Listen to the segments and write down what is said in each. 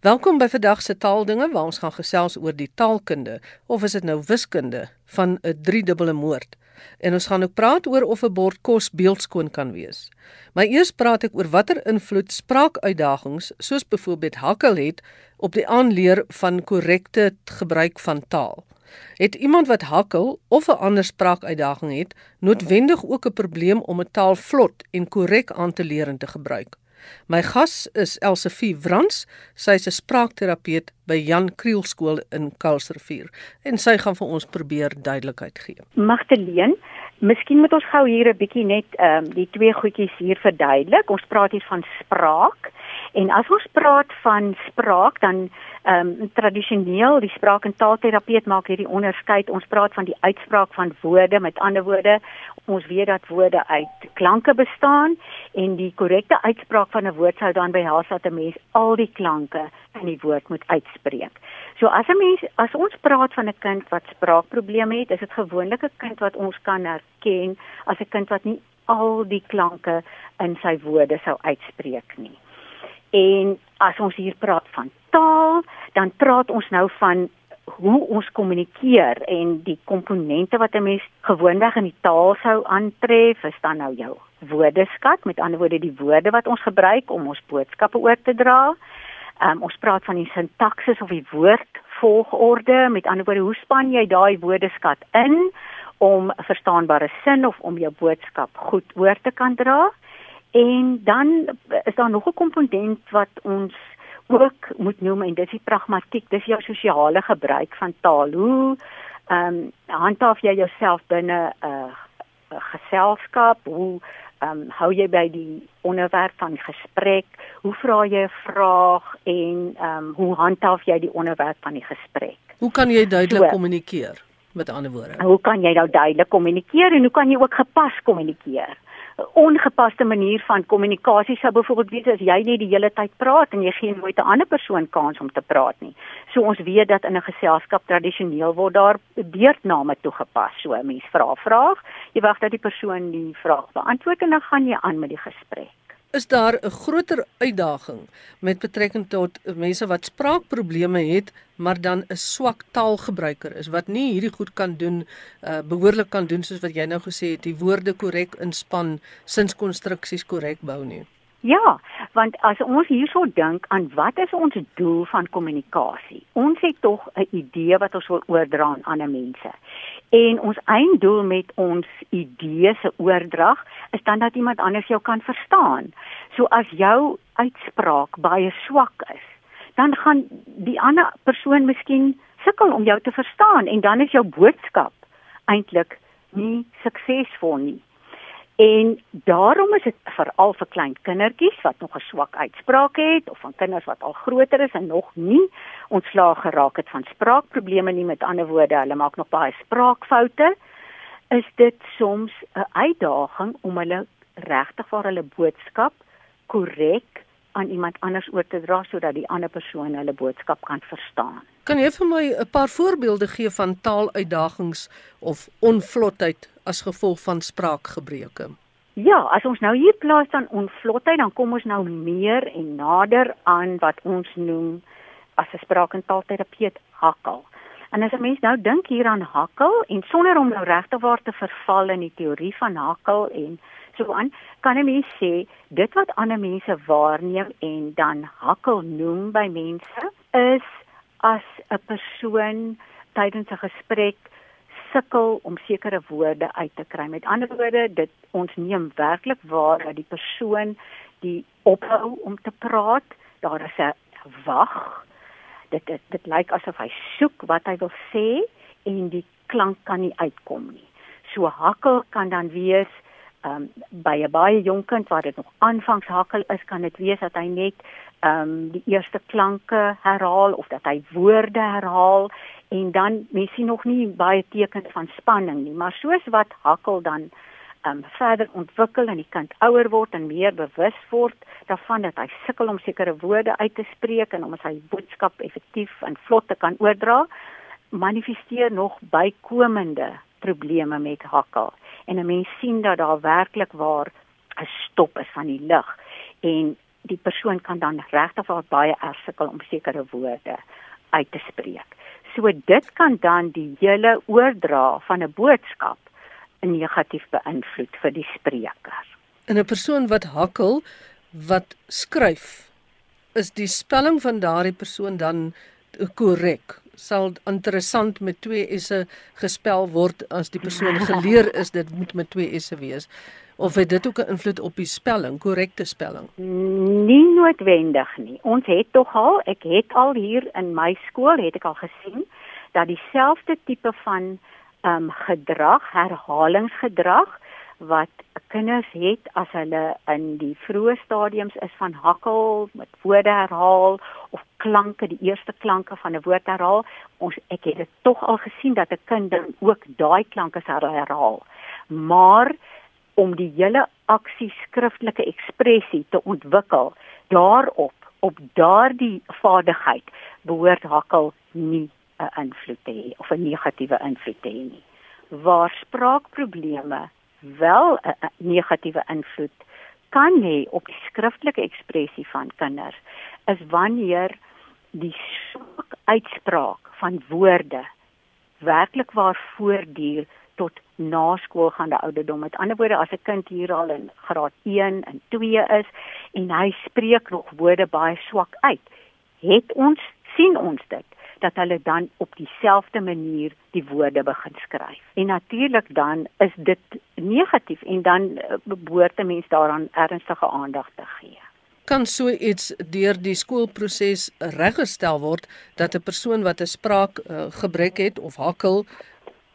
Welkom by vandag se taaldinge waar ons gaan gesels oor die taalkunde of is dit nou wiskunde van 'n driedubbele moord. En ons gaan ook praat oor of 'n bord kos beeldskoon kan wees. Maar eers praat ek oor watter invloed spraakuitdagings soos byvoorbeeld hakkel het op die aanleer van korrekte gebruik van taal. Het iemand wat hakkel of 'n ander spraakuitdaging het, noodwendig ook 'n probleem om 'n taal vlot en korrek aan te leer en te gebruik? My gas is Elsefie Wrans. Sy is 'n spraakterapeut by Jan Kriel skool in Kuilsrivier en sy gaan vir ons probeer duidelikheid gee. Magdalene, miskien moet ons gou hier 'n bietjie net ehm um, die twee goedjies hier verduidelik. Ons praat hier van spraak en as ons praat van spraak dan ehm um, tradisioneel die spraak en taalterapeut maak hierdie onderskeid. Ons praat van die uitspraak van woorde, met ander woorde, ons weet dat woorde uit klanke bestaan en die korrekte uitspraak van 'n woord sou dan behels dat 'n mens al die klanke in die woord moet uitspreek. So as 'n mens as ons praat van 'n kind wat spraakprobleme het, is dit gewoonlik 'n kind wat ons kan herken as 'n kind wat nie al die klanke in sy woorde sou uitspreek nie. En as ons hier praat van taal, dan praat ons nou van hoe ons kommunikeer en die komponente wat 'n mens gewoonweg in die taal sou aantref, is dan nou jou woordeskat, met ander woorde die woorde wat ons gebruik om ons boodskappe oor te dra. Um, ons praat van die sintaksis of die woordvolgorde, met ander woorde hoe span jy daai woordeskat in om 'n verstaanbare sin of om jou boodskap goed oor te kan dra? En dan is daar nog 'n komponent wat ons ook moet noem en dis die pragmatiek, dis jou sosiale gebruik van taal. Hoe ehm um, handhaaf jy jouself binne 'n uh, geselskap? Hoe ehm um, hou jy by die onderwerp van gesprek? Hoe vra jy 'n vraag en ehm um, hoe handhaaf jy die onderwerp van die gesprek? Hoe kan jy duidelik kommunikeer? So, met ander woorde. Hoe kan jy nou duidelik kommunikeer en hoe kan jy ook gepas kommunikeer? Ongepaste manier van kommunikasie sou byvoorbeeld wees as jy net die hele tyd praat en jy gee nooit 'n ander persoon kans om te praat nie. So ons weet dat in 'n geselskap tradisioneel word daar beurtname toegepas. So 'n mens vra 'n vraag, jy wag dat die persoon die vraag beantwoord en dan gaan jy aan met die gesprek is daar 'n groter uitdaging met betrekking tot mense wat spraakprobleme het, maar dan 'n swak taalgebruiker is wat nie hierdie goed kan doen uh behoorlik kan doen soos wat jy nou gesê het, die woorde korrek inspan, sinskonstruksies korrek bou nie. Ja, want as ons hierso dink aan wat is ons doel van kommunikasie? Ons het tog 'n idee wat ons wil oordra aan ander mense. En ons einddoel met ons idee se oordrag is dan dat iemand anders jou kan verstaan. So as jou uitspraak baie swak is, dan gaan die ander persoon miskien sukkel om jou te verstaan en dan is jou boodskap eintlik nie suksesvol nie. En daarom is dit veral vir klein kindertjies wat nog 'n swak uitspraak het of van kinders wat al groter is en nog nie ontslaag geraak het van spraakprobleme nie met ander woorde, hulle maak nog baie spraakfoute, is dit soms 'n uitdaging om hulle regtig vir hulle boodskap korrek aan iemand anders oor te dra sodat die ander persoon hulle boodskap kan verstaan. Kan jy vir my 'n paar voorbeelde gee van taaluitdagings of onvlotheid as gevolg van spraakgebreke? Ja, as ons nou hier plaas dan onvlotheid, dan kom ons nou meer en nader aan wat ons noem as 'n spraak- en taalterapeut hakkel. En as 'n mens nou dink hier aan hakkel en sonder om nou regtig waar te verval in die teorie van hakkel en so aan, kan 'n mens sê dit wat ander mense waarneem en dan hakkel noem by mense is as 'n persoon tydens 'n gesprek sukkel om sekere woorde uit te kry. Met ander woorde, dit ons neem werklik waar dat die persoon die ophou om te praat, daar is 'n wag. Dit dit, dit lyk asof hy soek wat hy wil sê en die klank kan nie uitkom nie. So hakkel kan dan wees um, by 'n baie jonk kind waar dit nog aanvangshakkel is, kan dit wees dat hy net ehm um, die eerste klanke herhaal of dat hy woorde herhaal en dan mens sien nog nie baie tekens van spanning nie, maar soos wat hakkel dan ehm um, verder ontwikkel en die kind ouer word en meer bewus word daarvan dat hy sukkel om sekere woorde uit te spreek en om sy boodskap effektief en vlot te kan oordra, manifesteer nog bykomende probleme met hakkel en 'n mens sien dat daar werklik waar 'n stop is van die lig en die persoon kan dan regtig waar baie erg sukkel om sekere woorde uit te spreek. So dit kan dan die hele oordra van 'n boodskap negatief beïnvloed vir die spreker. En 'n persoon wat hakkel wat skryf, is die spelling van daardie persoon dan korrek? Sal interessant met twee s'e gespel word as die persoon geleer is dit moet met twee s'e wees of het dit ook 'n invloed op die spelling, korrekte spelling? Nie noodwendig nie. Ons het tog al, ek het al hier in my skool het ek al gesien dat dieselfde tipe van ehm um, gedrag, herhalingsgedrag wat kinders het as hulle in die vroeë stadiums is van hakkel met woorde herhaal of klanke die eerste klanke van 'n woord herhaal. Ons ek het dit tog al gesien dat 'n kind dan ook daai klanke herhaal. Maar om die hele aksie skriftelike ekspressie te ontwikkel daarop op daardie vaardigheid behoort hakkel nie 'n invloed te hê of 'n negatiewe invloed te hê nie. Waar spraakprobleme wel 'n negatiewe invloed kan hê op die skriftelike ekspressie van kinders is wanneer die swak uitspraak van woorde werklik waar voortduur tot naskoolgaande ouderdom. Met ander woorde, as 'n kind hier al in graad 1 en 2 is en hy spreek nog woorde baie swak uit, het ons sien ons dit dat hulle dan op dieselfde manier die woorde begin skryf. En natuurlik dan is dit negatief en dan eh, behoort 'n mens daaraan ernstige aandag te gee. Kan so iets deur die skoolproses reggestel word dat 'n persoon wat 'n spraak uh, gebrek het of hakkel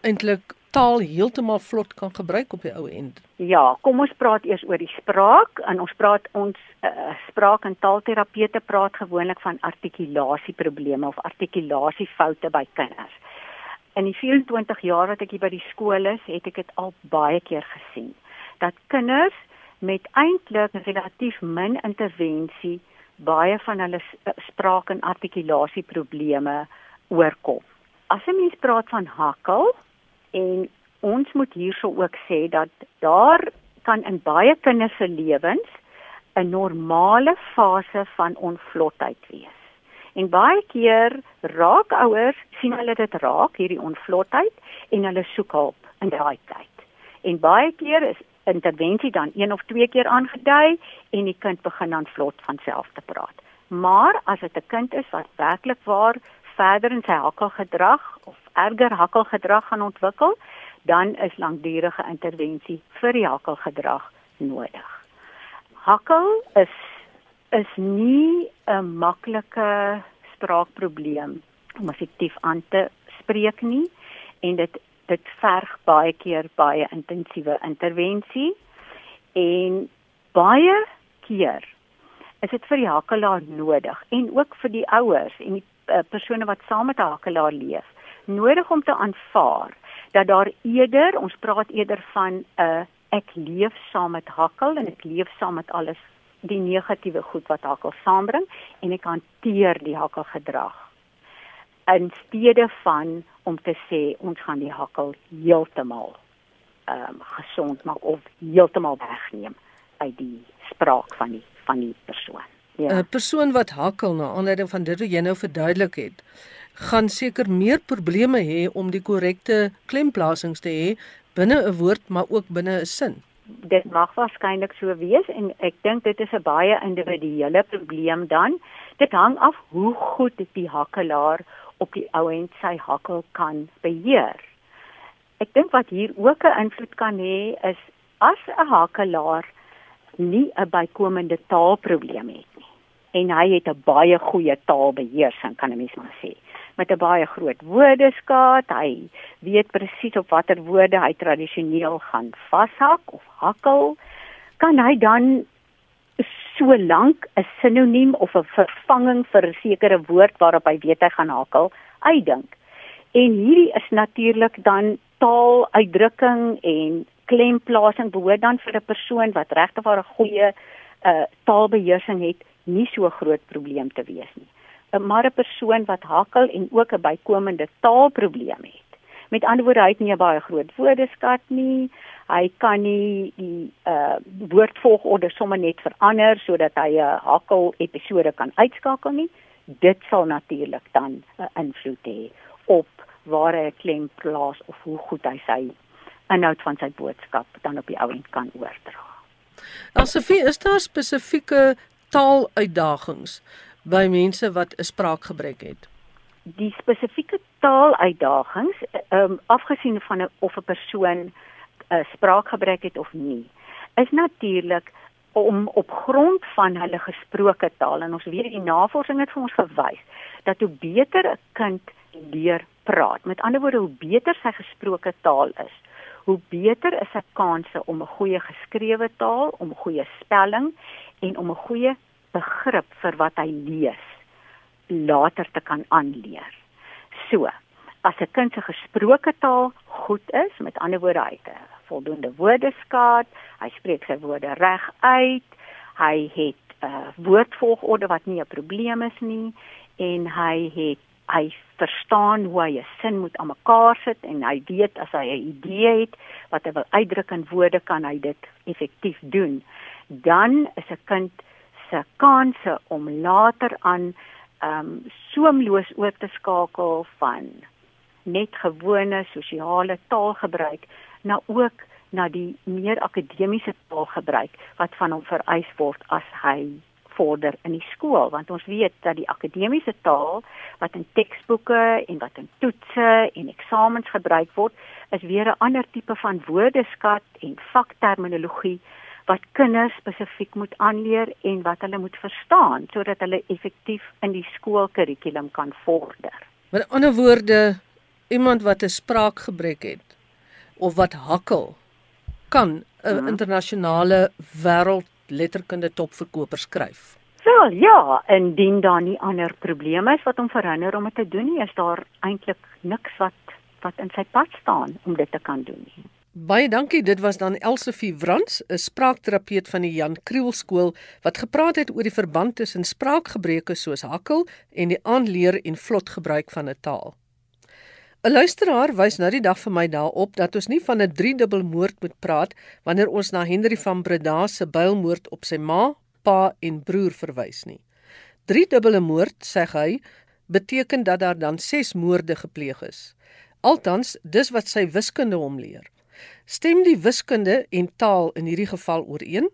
eintlik taal heeltemal vlot kan gebruik op die ou end. Ja, kom ons praat eers oor die spraak en ons praat ons uh, spraak en taalterapeute praat gewoonlik van artikulasieprobleme of artikulasiefoute by kinders. In die 24 jaar wat ek hier by die skool is, het ek dit al baie keer gesien dat kinders met eintlik relatief min intervensie baie van hulle spraak en artikulasieprobleme oorkom. As 'n mens praat van hakkel, en ons moet hierso ook sê dat daar kan in baie kinders se lewens 'n normale fase van onvlotheid wees. En baie keer raak ouers sien hulle dit raak hierdie onvlotheid en hulle soek hulp in daai tyd. En baie keer is intervensie dan een of twee keer aangedui en die kind begin dan vlot van self te praat. Maar as dit 'n kind is wat werklik waar verder in sy hakkelgedrag of erger hakkelgedrag gaan ontwikkel, dan is langdurige intervensie vir die hakkelgedrag nodig. Hakkel is is nie 'n maklike spraakprobleem om effektief aan te spreek nie en dit dit verg baie keer baie intensiewe intervensie en baie keer is dit vir die hakkelaar nodig en ook vir die ouers en die uh, persone wat saam met 'n hakkelaar leef nodig om te aanvaar dat daar eerder ons praat eerder van 'n uh, ek leef saam met hakkel en ek leef saam met alles die negatiewe goed wat hakkel saambring en ek hanteer die hakkelgedrag in steede van om te sê ons gaan die hakkel heeltemal ehm um, gesond maak of heeltemal wegneem uit die spraak van die van die persoon. 'n ja. Persoon wat hakkel na aanleiding van dit wat jy nou verduidelik het, gaan seker meer probleme hê om die korrekte klemplasiings te hê binne 'n woord maar ook binne 'n sin. Dit mag waarskynlik so wees en ek dink dit is 'n baie individuele probleem dan. Dit hang af hoe goed die hakkelaar op die ou end sy hakkel kan beheer. Ek dink wat hier ook 'n invloed kan hê is as 'n hakkelaar nie 'n bykomende taalprobleem het en hy het 'n baie goeie taalbeheersing kan 'n mens maar sê met 'n baie groot woordeskat. Hy weet presies op watter woorde hy tradisioneel gaan vashak of hakkel. Kan hy dan so lank 'n sinoniem of 'n vervanging vir 'n sekere woord waarop hy weet hy gaan hakkel uitdink. En hierdie is natuurlik dan taaluitdrukking en klemplasing behoort dan vir 'n persoon wat regtig 'n goeie uh, taalbeheersing het nie so groot probleem te wees nie. 'n maar 'n persoon wat hakkel en ook 'n bykomende taalprobleem het. Met ander woorde, hy het nie 'n baie groot woordeskat nie. Hy kan nie die uh woordvolgorde sommer net verander sodat hy 'n hakkel episode kan uitskakel nie. Dit sal natuurlik dan 'n invloed hê op waar hy klem plaas of hoe goed hy sy inhoud van sy boodskap dan op die ou end kan oordra. Alsofie, is daar spesifieke taaluitdagings by mense wat 'n spraakgebrek het? Die spesifieke taaluitdagings, ehm um, afgesien van of 'n persoon 'n uh, spraakgebrek het of nie, is natuurlik om op grond van hulle gesproke taal en ons weet die navorsing het vir ons gewys dat hoe beter 'n kind leer praat, met ander woorde hoe beter sy gesproke taal is, hoe beter is sy kanse om 'n goeie geskrewe taal, om goeie spelling en om 'n goeie begrip vir wat hy lees later te kan aanleer. So, as 'n kind se gesproke taal goed is, met ander woorde hy het 'n voldoende woordeskat, hy spreek sy woorde reg uit, hy het 'n uh, woordvolgorde wat nie 'n probleem is nie en hy het hy verstaan hoe hy 'n sin moet aan mekaar sit en hy weet as hy 'n idee het wat hy wil uitdruk in woorde kan hy dit effektief doen. Dan is 'n kind se kanse om later aan ehm um, soemloos oor te skakel van net gewone sosiale taalgebruik na ook na die meer akademiese taalgebruik wat van hom vereis word as hy vorder in die skool want ons weet dat die akademiese taal wat in teksboeke en wat in toetse en eksamens gebruik word is weer 'n ander tipe van woordeskat en vakterminologie wat kinders spesifiek moet aanleer en wat hulle moet verstaan sodat hulle effektief in die skoolkurrikulum kan vorder. Met ander woorde, iemand wat 'n spraakgebrek het of wat hakkel kan 'n hmm. internasionale wêreld letterkunde topverkoper skryf. Wel ja, indien daar nie ander probleme is wat hom verhinder om dit te doen nie, is daar eintlik niks wat wat in sy pad staan om dit te kan doen nie. Baie dankie. Dit was dan Elsefie Wrans, 'n spraakterapeut van die Jan Kriel skool wat gepraat het oor die verband tussen spraakgebreke soos hakkel en die aanleer en vlot gebruik van 'n taal. 'n Luisteraar wys nou die dag vir my daarop dat ons nie van 'n driedubbel moord moet praat wanneer ons na Henry van Breda se builmoord op sy ma, pa en broer verwys nie. Driedubbele moord, sê hy, beteken dat daar dan 6 moorde gepleeg is. Altans, dis wat sy wiskunde hom leer. Stem die wiskunde en taal in hierdie geval ooreen?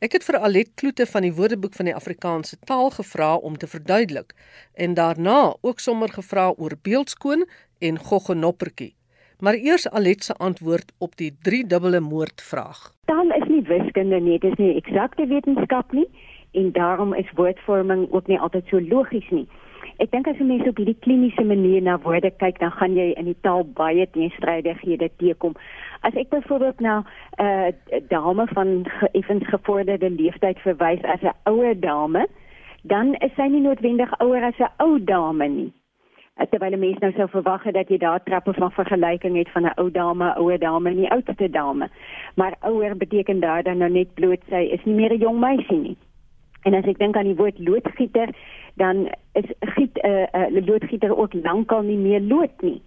Ek het vir Alet Kloete van die Woordeboek van die Afrikaanse taal gevra om te verduidelik en daarna ook sommer gevra oor beeldskoon en goggenoppertjie. Maar eers Alet se antwoord op die drie dubbele moord vraag. Taal is nie wiskunde nie, dit is nie eksakte wetenskap nie en daarom is woordvorming ook nie altyd so logies nie. Ek dink as jy mens op hierdie kliniese manier na woorde kyk, dan gaan jy in die taal baie teenstrydighede teekom. As ek byvoorbeeld na 'n uh, dame van effens gevorderde leeftyd verwys as 'n ouer dame, dan is sy nie noodwendig ouer as 'n ou dame nie. Uh, terwyl mense nou sou verwag het dat jy daar trappe van vergelyking het van 'n ou dame, ouer dame en 'n oudste dame. Maar ouer beteken daar dan nou net bloot sy is nie meer 'n jong meisie nie. En as ek dink aan die woord loodgieter, dan is giet 'n uh, uh, loodgieter ook lankal nie meer lood nie.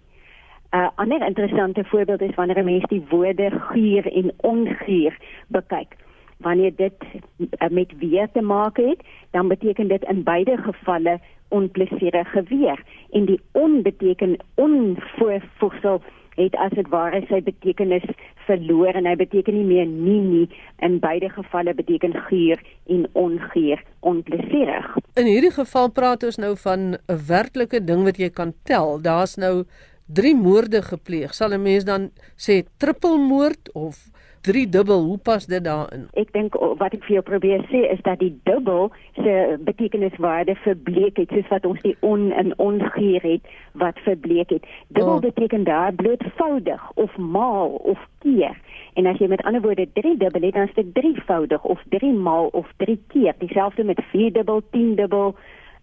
'n uh, ander interessante voorbeeld is wanneer 'n mens die woorde guur en onguur bekyk. Wanneer dit uh, met weer te maak het, dan beteken dit in beide gevalle onplesierige weer en die on beteken onvoorvoegsel het as dit ware sy betekenis verloor en hy beteken nie meer nie nie in beide gevalle beteken guur en onguur onplesierig. In hierdie geval praat ons nou van 'n werklike ding wat jy kan tel. Daar's nou drie moorde gepleeg, sal 'n mens dan sê trippelmoord of drie dubbel? Hoe pas dit daarin? Ek dink wat ek vir jou probeer sê is dat die dubbel se betekeniswaarde verbleek het, soos wat ons die on en ongeer het wat verbleek het. Dubbel oh. beteken daar blootvoudig of maal of keer. En as jy met ander woorde drie dubbel het, dan is dit drievoudig of drie maal of drie keer. Dieselfde met vier dubbel, 10 dubbel,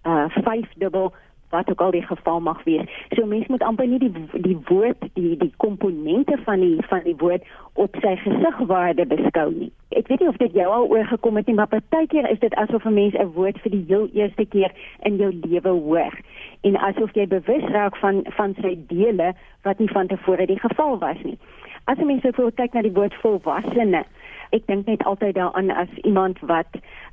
uh 5 dubbel wat ook al die geval mag wees. So mens moet amper nie die die woord die die komponente van die van die woord op sy gesigwaarde beskou nie. Ek weet nie of dit jou al oorgekom het nie, maar partykeer is dit asof 'n mens 'n woord vir die heel eerste keer in jou lewe hoor. en asof jy bewus raak van van sy dele wat nie van tevore die geval was nie. As jy mens so kyk na die woord volwassene, ek dink net altyd daaraan as iemand wat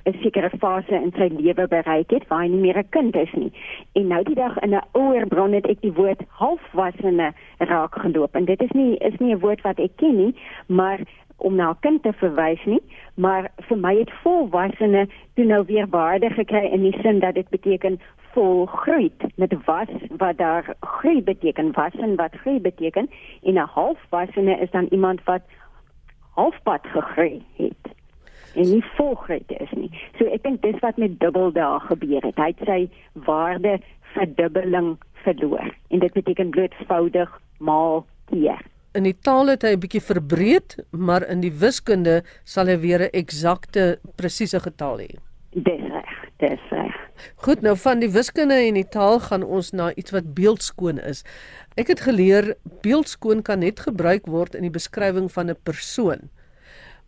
'n sekere fase in sy lewe bereik het waar hy nie meer 'n kind is nie. En nou die dag in 'n ouer bron het ek die woord halfwassene raak geloop. En dit is nie is nie 'n woord wat ek ken nie, maar om na 'n kind te verwys nie, maar vir my het volwassene toe nou weer waarde gekry in die sin dat dit beteken volgroei met was wat daar groei beteken was en wat groei beteken. En 'n halfwassene is dan iemand wat halfpad gegroei het en nie volgroei is nie. So ek dink dis wat met dubbel daar gebeur het. Hy het sy waarde verdubbeling verloor en dit beteken blootvoudig maal keer. In die taal het hy 'n bietjie verbreed, maar in die wiskunde sal hy weer 'n eksakte presiese getal hê. Dis reg, dis reg. Goed, nou van die wiskunde en die taal gaan ons na iets wat beeldskoon is. Ek het geleer beeldskoon kan net gebruik word in die beskrywing van 'n persoon.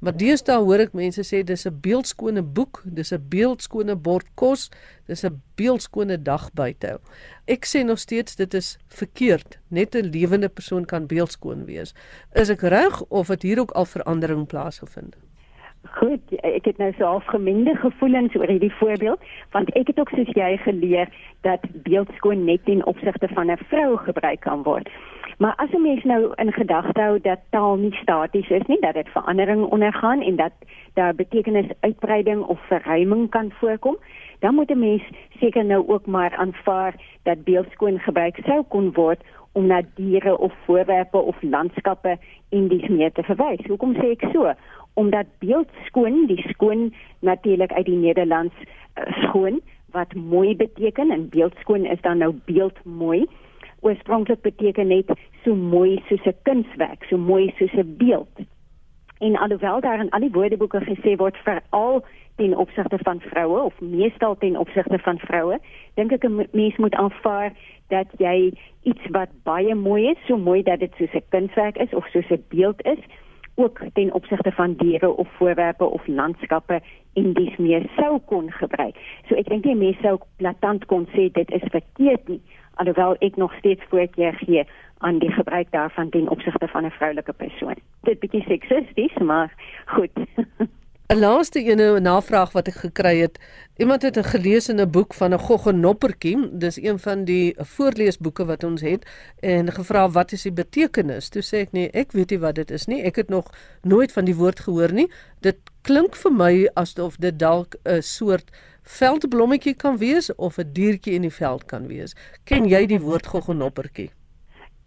Maar deesdae hoor ek mense sê dis 'n beeldskone boek, dis 'n beeldskone bord kos, dis 'n beeldskone dag buite. Ek sê nog steeds dit is verkeerd. Net 'n lewende persoon kan beeldskoon wees. Is ek reg of het hier ook al verandering plaasgevind? Goed, ek het nou so afgemengde gevoelens oor hierdie voorbeeld, want ek het ook soos jy geleer dat beeldskoon net in opsigte van 'n vrou gebruik kan word. Maar as 'n mens nou in gedagte hou dat taal nie staties is nie, dat dit verandering ondergaan en dat daar betekenisuitbreiding of verruiming kan voorkom, dan moet 'n mens seker nou ook maar aanvaar dat beeldskoon gebruik sou kon word om na diere of voorwerpe of landskappe in dies meer te verwys. Hoekom sê ek so? Omdat beeldskoon, die skoon natuurlik uit die Nederlands uh, skoon wat mooi beteken en beeldskoon is dan nou beeldmooi oorspronklik beteken net so mooi soos 'n kunswerk, so mooi soos 'n beeld. En alhoewel daar in al die woordeboeke gesê word veral ten opsigte van vroue of meestal ten opsigte van vroue, dink ek 'n mens moet aanvaar dat jy iets wat baie mooi is, so mooi dat dit soos 'n kunswerk is of soos 'n beeld is, ook ten opsigte van diere of voorwerpe of landskappe en dis meer sou kon gebruik. So ek dink nie mense sou platant kon sê dit is verkeerd nie alhoewel ek nog steeds voorkeur gee aan die gebruik daarvan ten opsigte van 'n vroulike persoon. Dit bietjie seksisties, maar goed. 'n Laaste ene navraag wat ek gekry het, iemand het gelees in 'n boek van 'n goggenoppertjie, dis een van die voorleesboeke wat ons het en gevra wat is die betekenis? Toe sê ek nee, ek weet nie wat dit is nie. Ek het nog nooit van die woord gehoor nie. Dit klink vir my asof dit dalk 'n soort veldblommetjie kan wees of 'n diertjie in die veld kan wees. Ken jy die woord goggenoppertjie?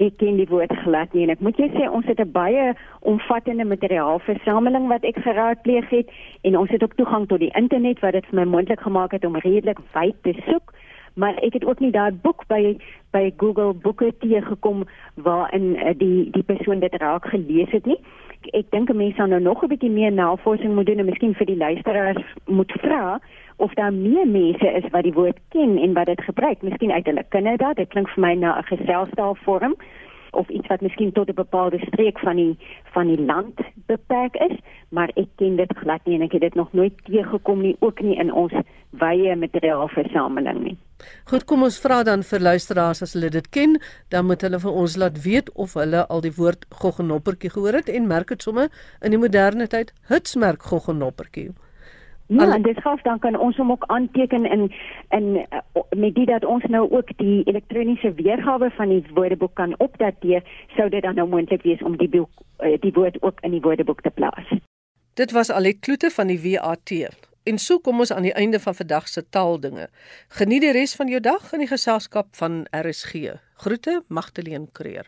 Ek ken die woord glad nie en ek moet jy sê ons het 'n baie omvattende materiaalversameling wat ek geraadpleeg het en ons het ook toegang tot die internet wat dit vir my moontlik gemaak het om redelik wyd te soek maar ek het ook nie daai boek by by Google boeke teëgekom waarin uh, die die persoon dit raak gelees het nie. Ek dink 'n mens sal nou nog 'n bietjie meer navorsing moet doen en miskien vir die luisteraars moet vra of daar meer mense is wat die woord ken en wat dit gebruik. Miskien uit hulle kinders, dit klink vir my na 'n geselsstaalvorm of iets wat miskien tot 'n bepaalde streek van die van die land beperk is, maar ek ken dit glad nie en ek het dit nog nooit teëgekom nie, ook nie in ons wye materiaalversameling nie. Goed, kom ons vra dan vir luisteraars as hulle dit ken, dan moet hulle vir ons laat weet of hulle al die woord goggenoppertjie gehoor het en merk dit sommer in die moderne tyd hitsmerk goggenoppertjie. Ja, en dit gaf dan kan ons hom ook aanteken in in uh, met dit dat ons nou ook die elektroniese weergawe van die woordeboek kan opdateer, sou dit dan nou moontlik wees om die boek uh, die woord ook in die woordeboek te plaas. Dit was Alet Kloete van die WAT. En so kom ons aan die einde van vandag se taaldinge. Geniet die res van jou dag in die geselskap van RSG. Groete Magdalene Creer.